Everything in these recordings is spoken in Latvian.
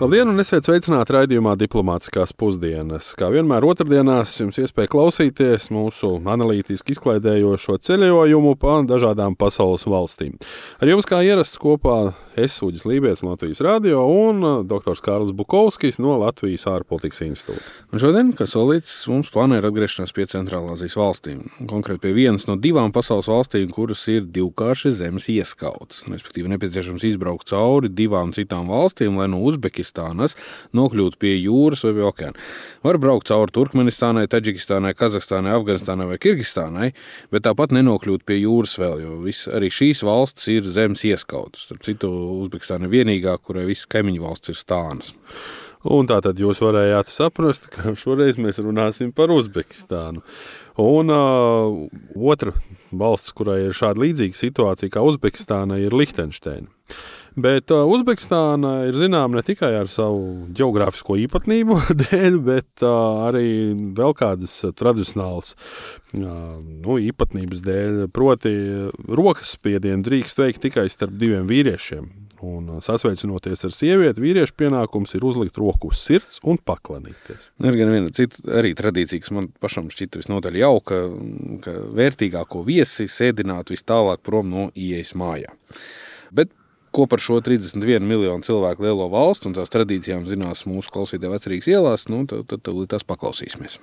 Labdien, un esiet sveicināti raidījumā Diplomātiskās pusdienas. Kā vienmēr, otrdienās jums iespēja klausīties mūsu analītiski izklaidējošo ceļojumu pa dažādām pasaules valstīm. Ar jums kā ierasts kopā es Uģis Lībijams Latvijas Rādio un uh, dr. Kārls Bukovskis no Latvijas ārpolitikas institūta. Un šodien, kā solīts, mums plāno ir atgriešanās pie Centrālāzijas valstīm. Konkrēti pie vienas no divām pasaules valstīm, kuras ir divkārši zemes ieskautas. Respektīvi, nepieciešams izbraukt cauri divām citām valstīm, lai no Uzbekistānas Uzbekistānas nokļūt pie jūras vai okeāna. Var braukt cauri Turkmenistānai, Taģikistānai, Kazahstānai, Afganistānai vai Kirgistānai, bet tāpat nenokļūt pie jūras vēl, jo vis, arī šīs valstis ir zemes ieskautas. Starp citu, Uzbekistāna ir vienīgā, kurai visas kaimiņu valsts ir stānas. Un tā tad jūs varējāt saprast, ka šoreiz mēs runāsim par Uzbekistānu. Un uh, otra valsts, kurai ir šāda līdzīga situācija kā Uzbekistāna, ir Lihtenšteina. Bet uh, Uzbekistāna ir zināma ne tikai ar savu geogrāfisko īpatnību dēļ, bet uh, arī vēl kādas tradicionālas uh, nu, īpatnības dēļ. Proti, rokas spiedienu drīkst veikt tikai starp diviem vīriešiem. Un sasveicinoties ar sievieti, vīriešu pienākums ir uzlikt roku uz sirds un paklanīties. Ir gan viena cita arī tradīcija, kas man pašam šķita visnotaļ jauka, ka vērtīgāko viesi sēdināt vis tālāk prom no ieejas mājā. Ko par šo 31 miljonu cilvēku lielo valstu un tās tradīcijām zinās mūsu klausītāji vecrīgas ielās, nu, tad, tad, tad tas paklausīsimies.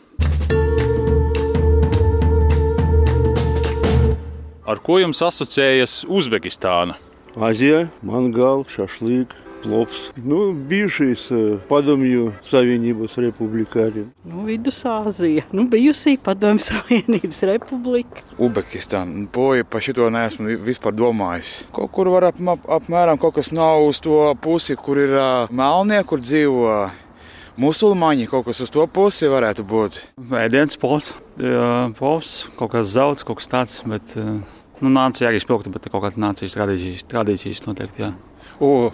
Ar ko jums asociējas Uzbekistāna? Azija, mangāla, šašlīka, plops. Nu, bijušais padomju Savienības republikāri. Nu, Vidusāzija, nu, bijusī padomju Savienības republika. Uzbekistāna. Poja par šito neesmu vispār domājis. Kaut kur var ap, ap, apmēram kaut kas nav uz to pusi, kur ir uh, melnie, kur dzīvo. Musulmaņi kaut kas uz to pusi varētu būt. Ēdienas pols, pols, kaut kas zelts, kaut kas tāds, bet nu, nācija arī spilgta, bet kaut kādas nācijas tradīcijas, tradīcijas noteikti, jā. O,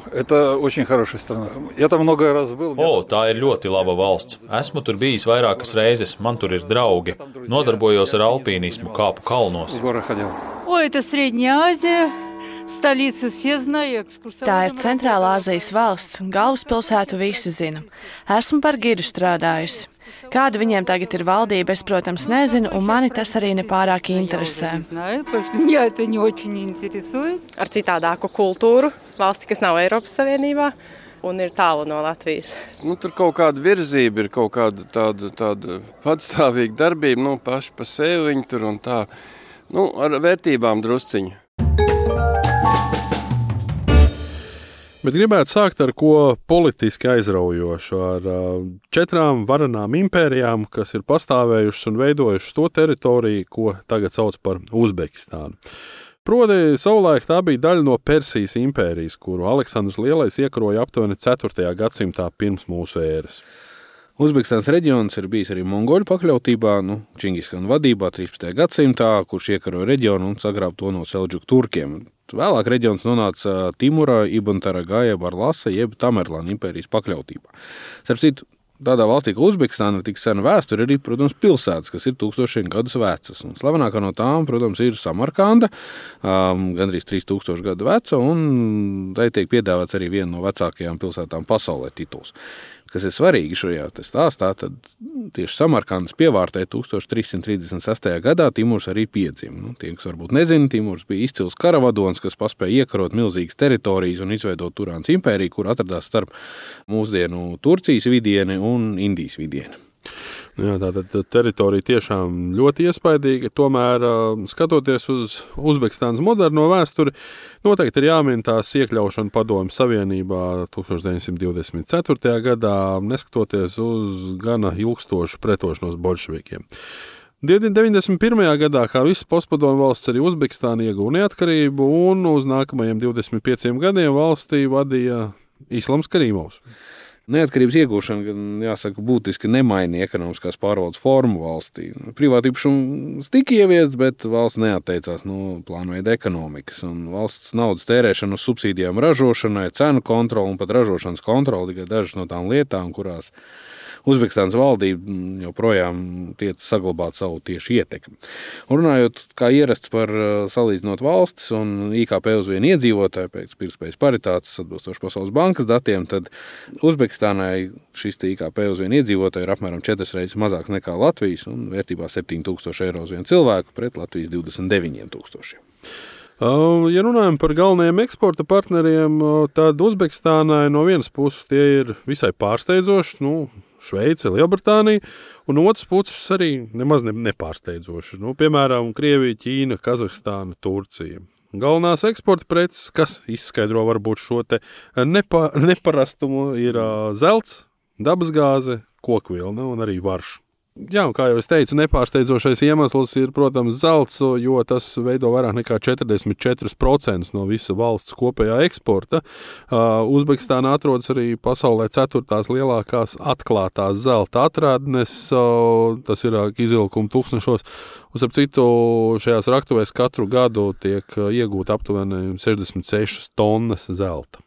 oh, tā ir ļoti laba valsts. Esmu tur bijis vairākas reizes, man tur ir draugi. Nodarbojos ar alpīnismu, kāpu kalnos. Oi, tas Rieģņā Āzija! Tā ir Centrālā Azijas valsts, un galvaspilsētu visi zina. Esmu par giru strādājusi. Kāda viņiem tagad ir valdība, es, protams, nezinu, un mani tas arī nepārāk interesē. Ar citādāku kultūru, valsti, kas nav Eiropas Savienībā un ir tālu no Latvijas. Nu, tur kaut kāda virzība, ir kaut kāda tāda, tāda patstāvīga darbība, nu, paši pa sevi viņi tur un tā, nu, ar vērtībām drusciņi. Bet gribētu sākt ar ko politiski aizraujošu, ar četrām varenām impērijām, kas ir pastāvējušas un veidojušas to teritoriju, ko tagad sauc par Uzbekistānu. Proti, savulaik tā bija daļa no Persijas impērijas, kuru Aleksandrs Lielais iekaroja aptuveni 4. gadsimtā pirms mūsu ēras. Uzbekistānas reģions ir bijis arī mongoļu pakļautībā, nu, Čingiskana vadībā 13. gadsimtā, kurš iekaroja reģionu un sagrāba to no Selģuku turkiem. Vēlāk reģions nonāca Timura, Ibantaragaja, Barlasa jeb Tamerlāna impērijas pakļautībā. Starp citu, tādā valstī kā Uzbekistāna ir tik sena vēsture, arī, protams, pilsētas, kas ir tūkstošiem gadus vecas. Un slavenākā no tām, protams, ir Samarkanda, um, gandrīz 3000 gadu veca, un tai tiek piedāvāts arī viena no vecākajām pilsētām pasaulē tituls kas ir svarīgi šajā stāstā, tad tieši Samarkandas pievārtē 1336. gadā Timurs arī piedzima. Nu, tie, kas varbūt nezina, Timurs bija izcils karavadons, kas spēja iekarot milzīgas teritorijas un izveidot Turāns impēriju, kur atradās starp mūsdienu Turcijas vidieni un Indijas vidieni. Jā, tā tad teritorija tiešām ļoti iespaidīga. Tomēr, skatoties uz Uzbekistānas moderno vēsturi, noteikti ir jāmin tās iekļaušana Padomju Savienībā 1924. gadā, neskatoties uz gana ilgstošu pretošanos bolševikiem. 91. gadā, kā visas postpadomu valsts, arī Uzbekistāna ieguva neatkarību, un uz nākamajiem 25 gadiem valstī vadīja Islams Karīmovs. Neatkarības iegūšana, gan jāsaka, būtiski nemainīja ekonomiskās pārvaldes formu valstī. Privātīpašums tika ieviests, bet valsts neatteicās no plānveida ekonomikas. Valsts naudas tērēšana uz subsīdijām ražošanai, cenu kontroli un pat ražošanas kontroli tikai dažas no tām lietām, kurās Uzbekistānas valdība mm, joprojām tiek saglabāt savu tieši ietekmi. Un runājot kā ierasts par salīdzinot valstis un IKP uz vienu iedzīvotāju pēc pirktspējas paritātes atbilstoši Pasaules bankas datiem, tad Uzbekistānai šis IKP uz vienu iedzīvotāju ir apmēram četras reizes mazāks nekā Latvijas un vērtībā 7000 eiro uz vienu cilvēku pret Latvijas 29,000. Ja runājam par galvenajiem eksporta partneriem, tad Uzbekistānai no vienas puses tie ir visai pārsteidzoši. Nu, Šveice, Lielbritānija, un otrs puses arī nemaz nepārsteidzoši. Nu, piemēram, Krievija, Ķīna, Kazahstāna, Turcija. Galvenās eksporta preces, kas izskaidro varbūt šo nepa, neparastumu, ir zelts, dabasgāze, kokvilna un arī varš. Jā, kā jau es teicu, nepārsteidzošais iemesls ir, protams, zelts, jo tas veido vairāk nekā 44% no visa valsts kopējā eksporta. Uzbekistāna atrodas arī pasaulē ceturtās lielākās atklātās zelta atradnes. Tas ir izvilkuma tūkstošos. Un, ap citu, šajās raktuvēs katru gadu tiek iegūta aptuveni 66 tonnas zelta.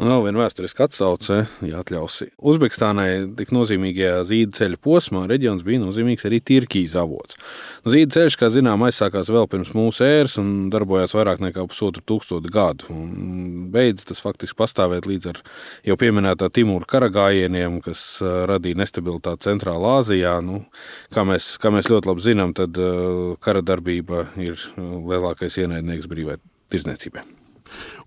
Un vēl viena vēsturiska atsauce, ja atļausi. Uzbekistānai tik nozīmīgajā zīda ceļa posmā reģions bija nozīmīgs arī Tirkijas avots. Zīda ceļš, kā zinām, aizsākās vēl pirms mūsu ēras un darbojās vairāk nekā pusotru tūkstošu gadu. Un beidz tas faktiski pastāvēt līdz ar jau pieminētā Timūra karagājieniem, kas radīja nestabilitāti Centrālā Āzijā. Nu, kā, mēs, kā mēs ļoti labi zinām, tad kara darbība ir lielākais ienaidnieks brīvai tirdzniecībai.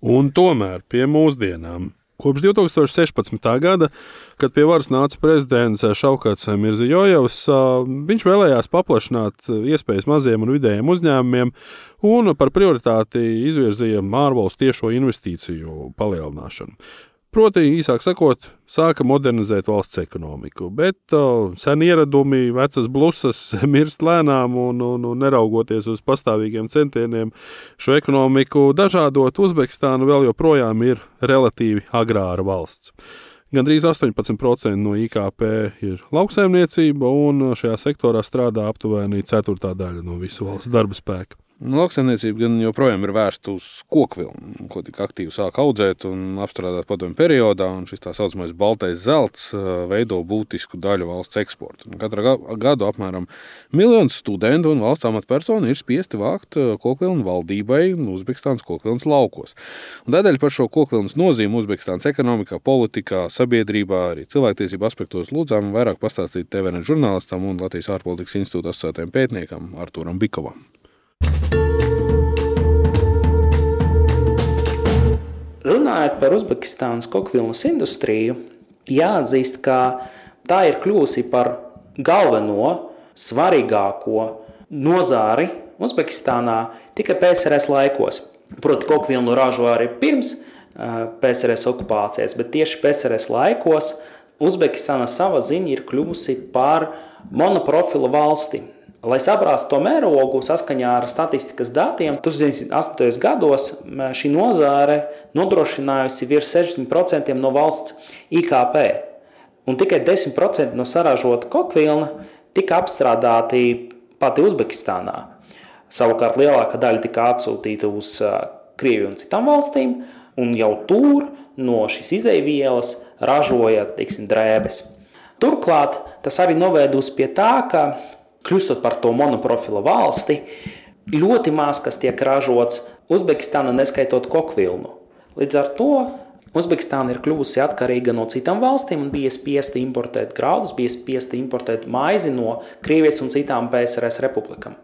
Un tomēr pie mūsdienām. Kopš 2016. gada, kad pie varas nāca prezidents Šaukats Mirzijojevs, viņš vēlējās paplašināt iespējas maziem un vidējiem uzņēmumiem un par prioritāti izvirzīja ārvalstu tiešo investīciju palielināšanu. Proti, īsāk sakot, sāka modernizēt valsts ekonomiku, bet uh, sen ieradumi, vecas blusas mirst lēnām un, un, un neraugoties uz pastāvīgiem centieniem šo ekonomiku dažādot, Uzbekistāna vēl joprojām ir relatīvi agrāra valsts. Gandrīz 18% no IKP ir lauksaimniecība, un šajā sektorā strādā aptuveni ceturtā daļa no visu valsts darba spēka. Nu, lauksaimniecība gan joprojām ir vērsta uz kokvilnu, ko tik aktīvi sāk audzēt un apstrādāt padomju periodā. Šis tā saucamais baltais zelts veido būtisku daļu valsts eksporta. Katru gadu apmēram miljons studentu un valsts amatpersonu ir spiesti vākt kokvilnu valdībai Uzbekistānas kokvilnas laukos. Un tādēļ par šo kokvilnas nozīmi Uzbekistānas ekonomikā, politikā, sabiedrībā, arī cilvēktiesību aspektos lūdzām vairāk pastāstīt TVN žurnālistam un Latvijas ārpolitikas institūta asociētajam pētniekam Arturam Bikovam. Runājot par Uzbekistānas kokvilnas industriju, jāatzīst, ka tā ir kļuvusi par galveno, svarīgāko nozāri Uzbekistānā tikai PSRS laikos. Proti, kokvilnu ražo arī pirms PSRS okupācijas, bet tieši PSRS laikos Uzbekistāna sava ziņa ir kļuvusi par monoprofilu valsti. Lai saprastu to mērogu, saskaņā ar statistikas datiem, 1980. gados šī nozare nodrošinājusi virs 60% no valsts IKP. Un tikai 10% no saražota kokvilna tika apstrādāti pati Uzbekistānā. Savukārt lielākā daļa tika atsūtīta uz Krieviju un citām valstīm, un jau tur no šīs izaivielas ražoja teiksim, drēbes. Turklāt tas arī novēdus pie tā, ka kļūstot par to monoprofila valsti, ļoti maz kas tiek ražots Uzbekistāna, neskaitot kokvilnu. Līdz ar to Uzbekistāna ir kļuvusi atkarīga no citām valstīm un bija spiesta importēt graudus, bija spiesta importēt maizi no Krievijas un citām PSRS republikām.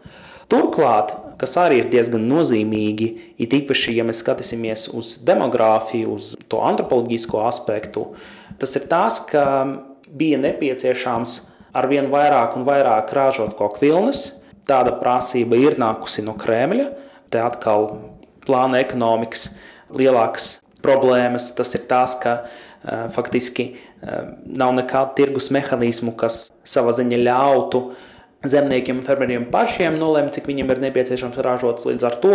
Turklāt, kas arī ir diezgan nozīmīgi, it īpaši, ja mēs skatīsimies uz demogrāfiju, uz to antropoloģisko aspektu, tas ir tas, ka bija nepieciešams ar vien vairāk un vairāk ražot kokvilnas. Tāda prasība ir nākusi no Kremļa. Te atkal plāna ekonomikas lielākas problēmas. Tas ir tas, ka uh, faktiski uh, nav nekādu tirgus mehānismu, kas savā ziņā ļautu zemniekiem un fermeriem pašiem nolemt, cik viņiem ir nepieciešams ražot. Līdz ar to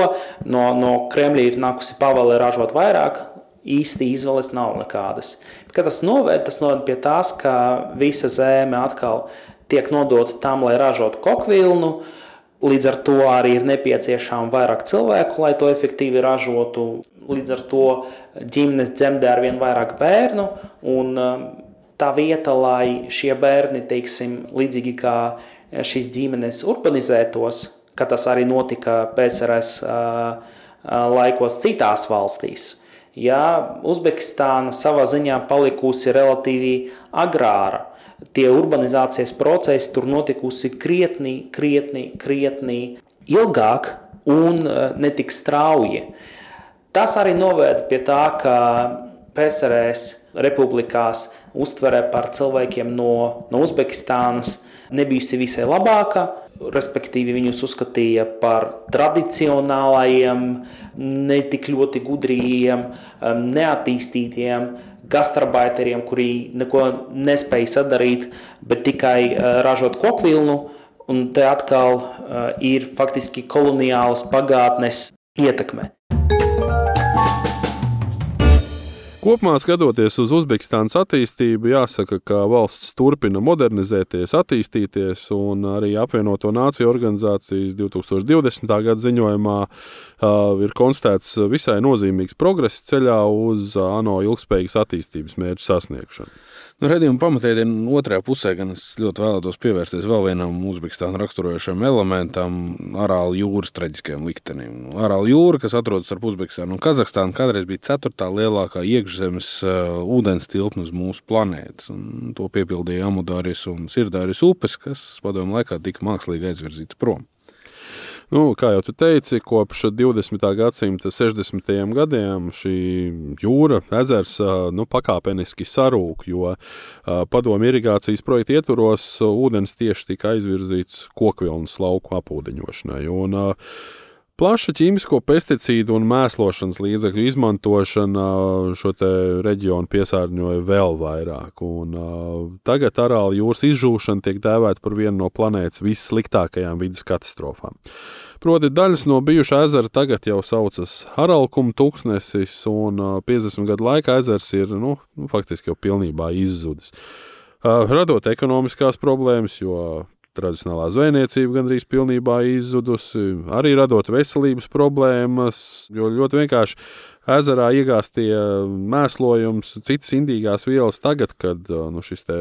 no, no Kremļa ir nākusi pavēle ražot vairāk, īsti izvēles nav nekādas. Kad tas noved, tas noved pie tās, ka visa zeme atkal tiek nodota tam, lai ražotu kokvilnu. Līdz ar to arī ir nepieciešama vairāk cilvēku, lai to efektīvi ražotu. Līdz ar to ģimenes dzemdē ar vien vairāk bērnu. Un, um, tā vieta, lai šie bērni, teiksim, līdzīgi kā šīs ģimenes urbanizētos, kā tas arī notika PSRS laikos citās valstīs. Ja Uzbekistāna savā ziņā palikusi relatīvi agrāra, tie urbanizācijas procesi tur notikusi krietni, krietni, krietni ilgāk un netik strauji. Tas arī noveda pie tā, ka PSRS republikās uztvere par cilvēkiem no, no Uzbekistānas nebijusi visai labāka. Respektīvi, viņus uzskatīja par tradicionālajiem, ne tik ļoti gudriem, neattīstītiem gastarbeiteriem, kuri neko nespēja sadarīt, bet tikai ražot kokvilnu. Un te atkal ir faktiski koloniālas pagātnes ietekme. Kopumā skatoties uz Uzbekistānas attīstību, jāsaka, ka valsts turpina modernizēties, attīstīties, un arī apvienoto nāciju organizācijas 2020. gada ziņojumā uh, ir konstatēts visai nozīmīgs progress ceļā uz ANO ilgspējīgas attīstības mērķu sasniegšanu. Nu, Redījuma pamatēdienā otrajā pusē gan es ļoti vēlētos pievērsties vēl vienam Uzbekistānu raksturojošam elementam - Arāla jūras traģiskajam liktenim. Arāla jūra, kas atrodas starp Uzbekistānu un Kazahstānu, kādreiz bija ceturtā lielākā iekšzemes uh, ūdens tilpne uz mūsu planētas. Un to piepildīja Amudāris un Sirdāris upes, kas padomu laikā tika mākslīgi aizvirzīts prom. Nu, kā jau teici, kopš 20. gadsimta 60. gadiem šī jūra, ezers nu, pakāpeniski sarūk, jo padomu irigācijas projekta ietvaros ūdens tieši tika aizvirzīts kokvilnas lauku apūdeņošanai. Un, Plaša ķīmisko pesticīdu un mēslošanas līdzekļu izmantošana šo reģionu piesārņoja vēl vairāk. Un, uh, tagad Arāla jūras izžūšana tiek dēvēta par vienu no planētas vissliktākajām vidas katastrofām. Proti, daļas no bijušā ezera tagad jau saucas Haralkuma tūkstnesis, un uh, 50 gadu laikā ezers ir nu, nu, faktiski jau pilnībā izzudis. Uh, radot ekonomiskās problēmas, jo tradicionālā zvejniecība gandrīz pilnībā izzudusi, arī radot veselības problēmas, jo ļoti vienkārši ezerā iegāstie mēslojums, citas indīgās vielas tagad, kad nu, šis te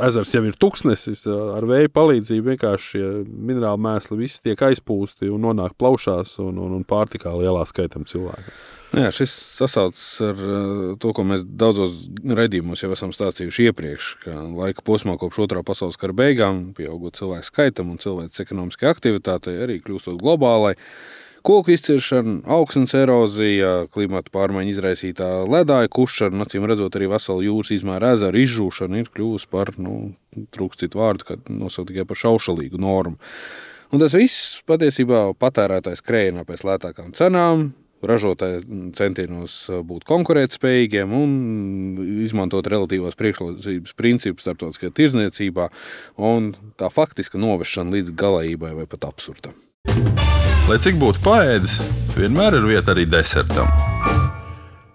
ezers jau ir tuksnesis, ar vēja palīdzību vienkārši minerāli mēsli visi tiek aizpūsti un nonāk plaušās un, un, un pārtikā lielā skaitam cilvēku. Jā, šis sasaucas ar to, ko mēs daudzos raidījumos jau esam stāstījuši iepriekš. Laika posmā kopš otrā pasaules kara beigām, pieaugot cilvēku skaitam un cilvēku ekonomiskai aktivitātei, arī kļūstot globālai. Koku izciršana, augsnes erozija, klimata pārmaiņu izraisītā ledāja kušana, acīm redzot, arī vesela jūras izmēra ezera izžūšana ir kļuvusi par, nu, trūkst citu vārdu, kad nosaukt tikai par šaušalīgu normu. Un tas viss patiesībā patērētājs krējina pēc lētākām cenām, ražotāju centienos būt konkurētspējīgiem un izmantot relatīvās priekšrocības principus starptautiskajā tirzniecībā, un tā faktiska novešana līdz galējībai vai pat absurdam. Lai cik būtu paēdis, vienmēr ir vieta arī desertam.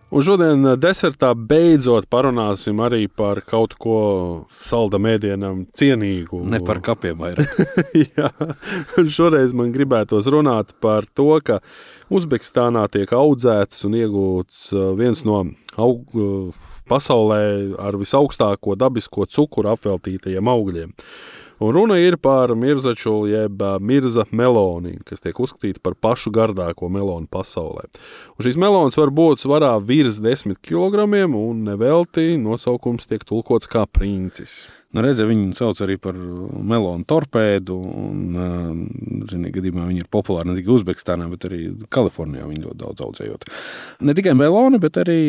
Un šodien desertā beidzot parunāsim arī par kaut ko saldam ēdienam cienīgu. Ne par kapiem vairāk. Jā, šoreiz man gribētos runāt par to, ka Uzbekistānā tiek audzēts un iegūts viens no aug, pasaulē ar visaugstāko dabisko cukuru apveltītajiem augļiem. Un runa ir par mirzaču, jeb mirza meloni, kas tiek uzskatīta par pašu gardāko melonu pasaulē. Un šīs melonas var būt svarā virs 10 kg, un nevelti nosaukums tiek tulkots kā princis. Nu, reizē viņu sauc arī par melonu torpēdu. Šajā gadījumā viņi ir populāri ne tikai Uzbekistānā, bet arī Kalifornijā. Viņi ļoti daudz audzējot. Ne tikai meloni, bet arī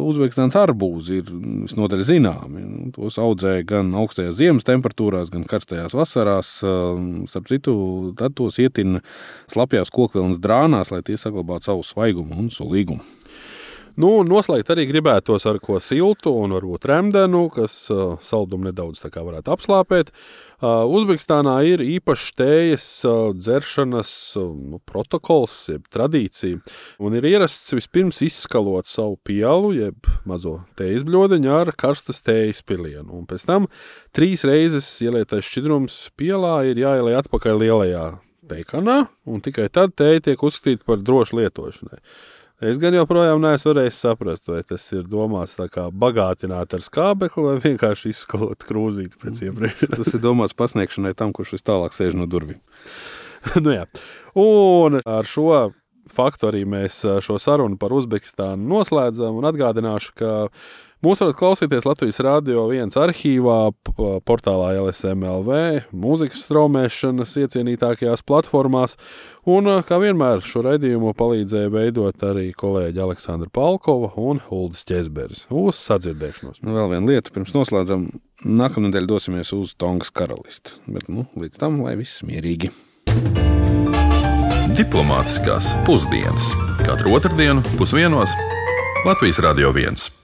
Uzbekistānas arbūzi ir visnotaļ zināmi. Nu, tos audzēja gan augstajās ziemas temperatūrās, gan karstajās vasarās. Starp citu, tad tos ietina slapjās kokvilnas drānās, lai tie saglabātu savu svaigumu un sulīgumu. Nu, noslēgt arī gribētos ar ko siltu un varbūt remdenu, kas uh, saldumu nedaudz varētu apslāpēt. Uh, Uzbekistānā ir īpašs tējas uh, dzeršanas uh, nu, protokols, jeb tradīcija. Un ir ierasts vispirms izskalot savu pielu, jeb mazo tējas bļodiņu ar karstas tējas pilienu. Un pēc tam trīs reizes ielietais šķidrums pielā ir jāieliek atpakaļ lielajā teikanā, un tikai tad tēja tiek uzskatīta par drošu lietošanai. Es gan joprojām neesmu varējis saprast, vai tas ir domāts tā kā bagātināt ar skābekli vai vienkārši izskalot krūzīti pēc iepriekš. Tas ir domāts pasniegšanai tam, kurš vis tālāk sēž no durvīm. nu, jā. un ar šo faktu arī mēs šo sarunu par Uzbekistānu noslēdzam un atgādināšu, ka Mūs varat klausīties Latvijas Rādio 1 arhīvā, portālā LSMLV, mūzikas straumēšanas iecienītākajās platformās, un, kā vienmēr, šo raidījumu palīdzēja veidot arī kolēģi Aleksandra Palkova un Uldis Česberis. Uz sadzirdēšanos! Nu, vēl viena lieta, pirms noslēdzam, nākamnedēļ dosimies uz Tongas karalisti, bet nu, līdz tam, lai viss mierīgi! Diplomātiskās pusdienas katru otrdienu pusdienos Latvijas Radio 1.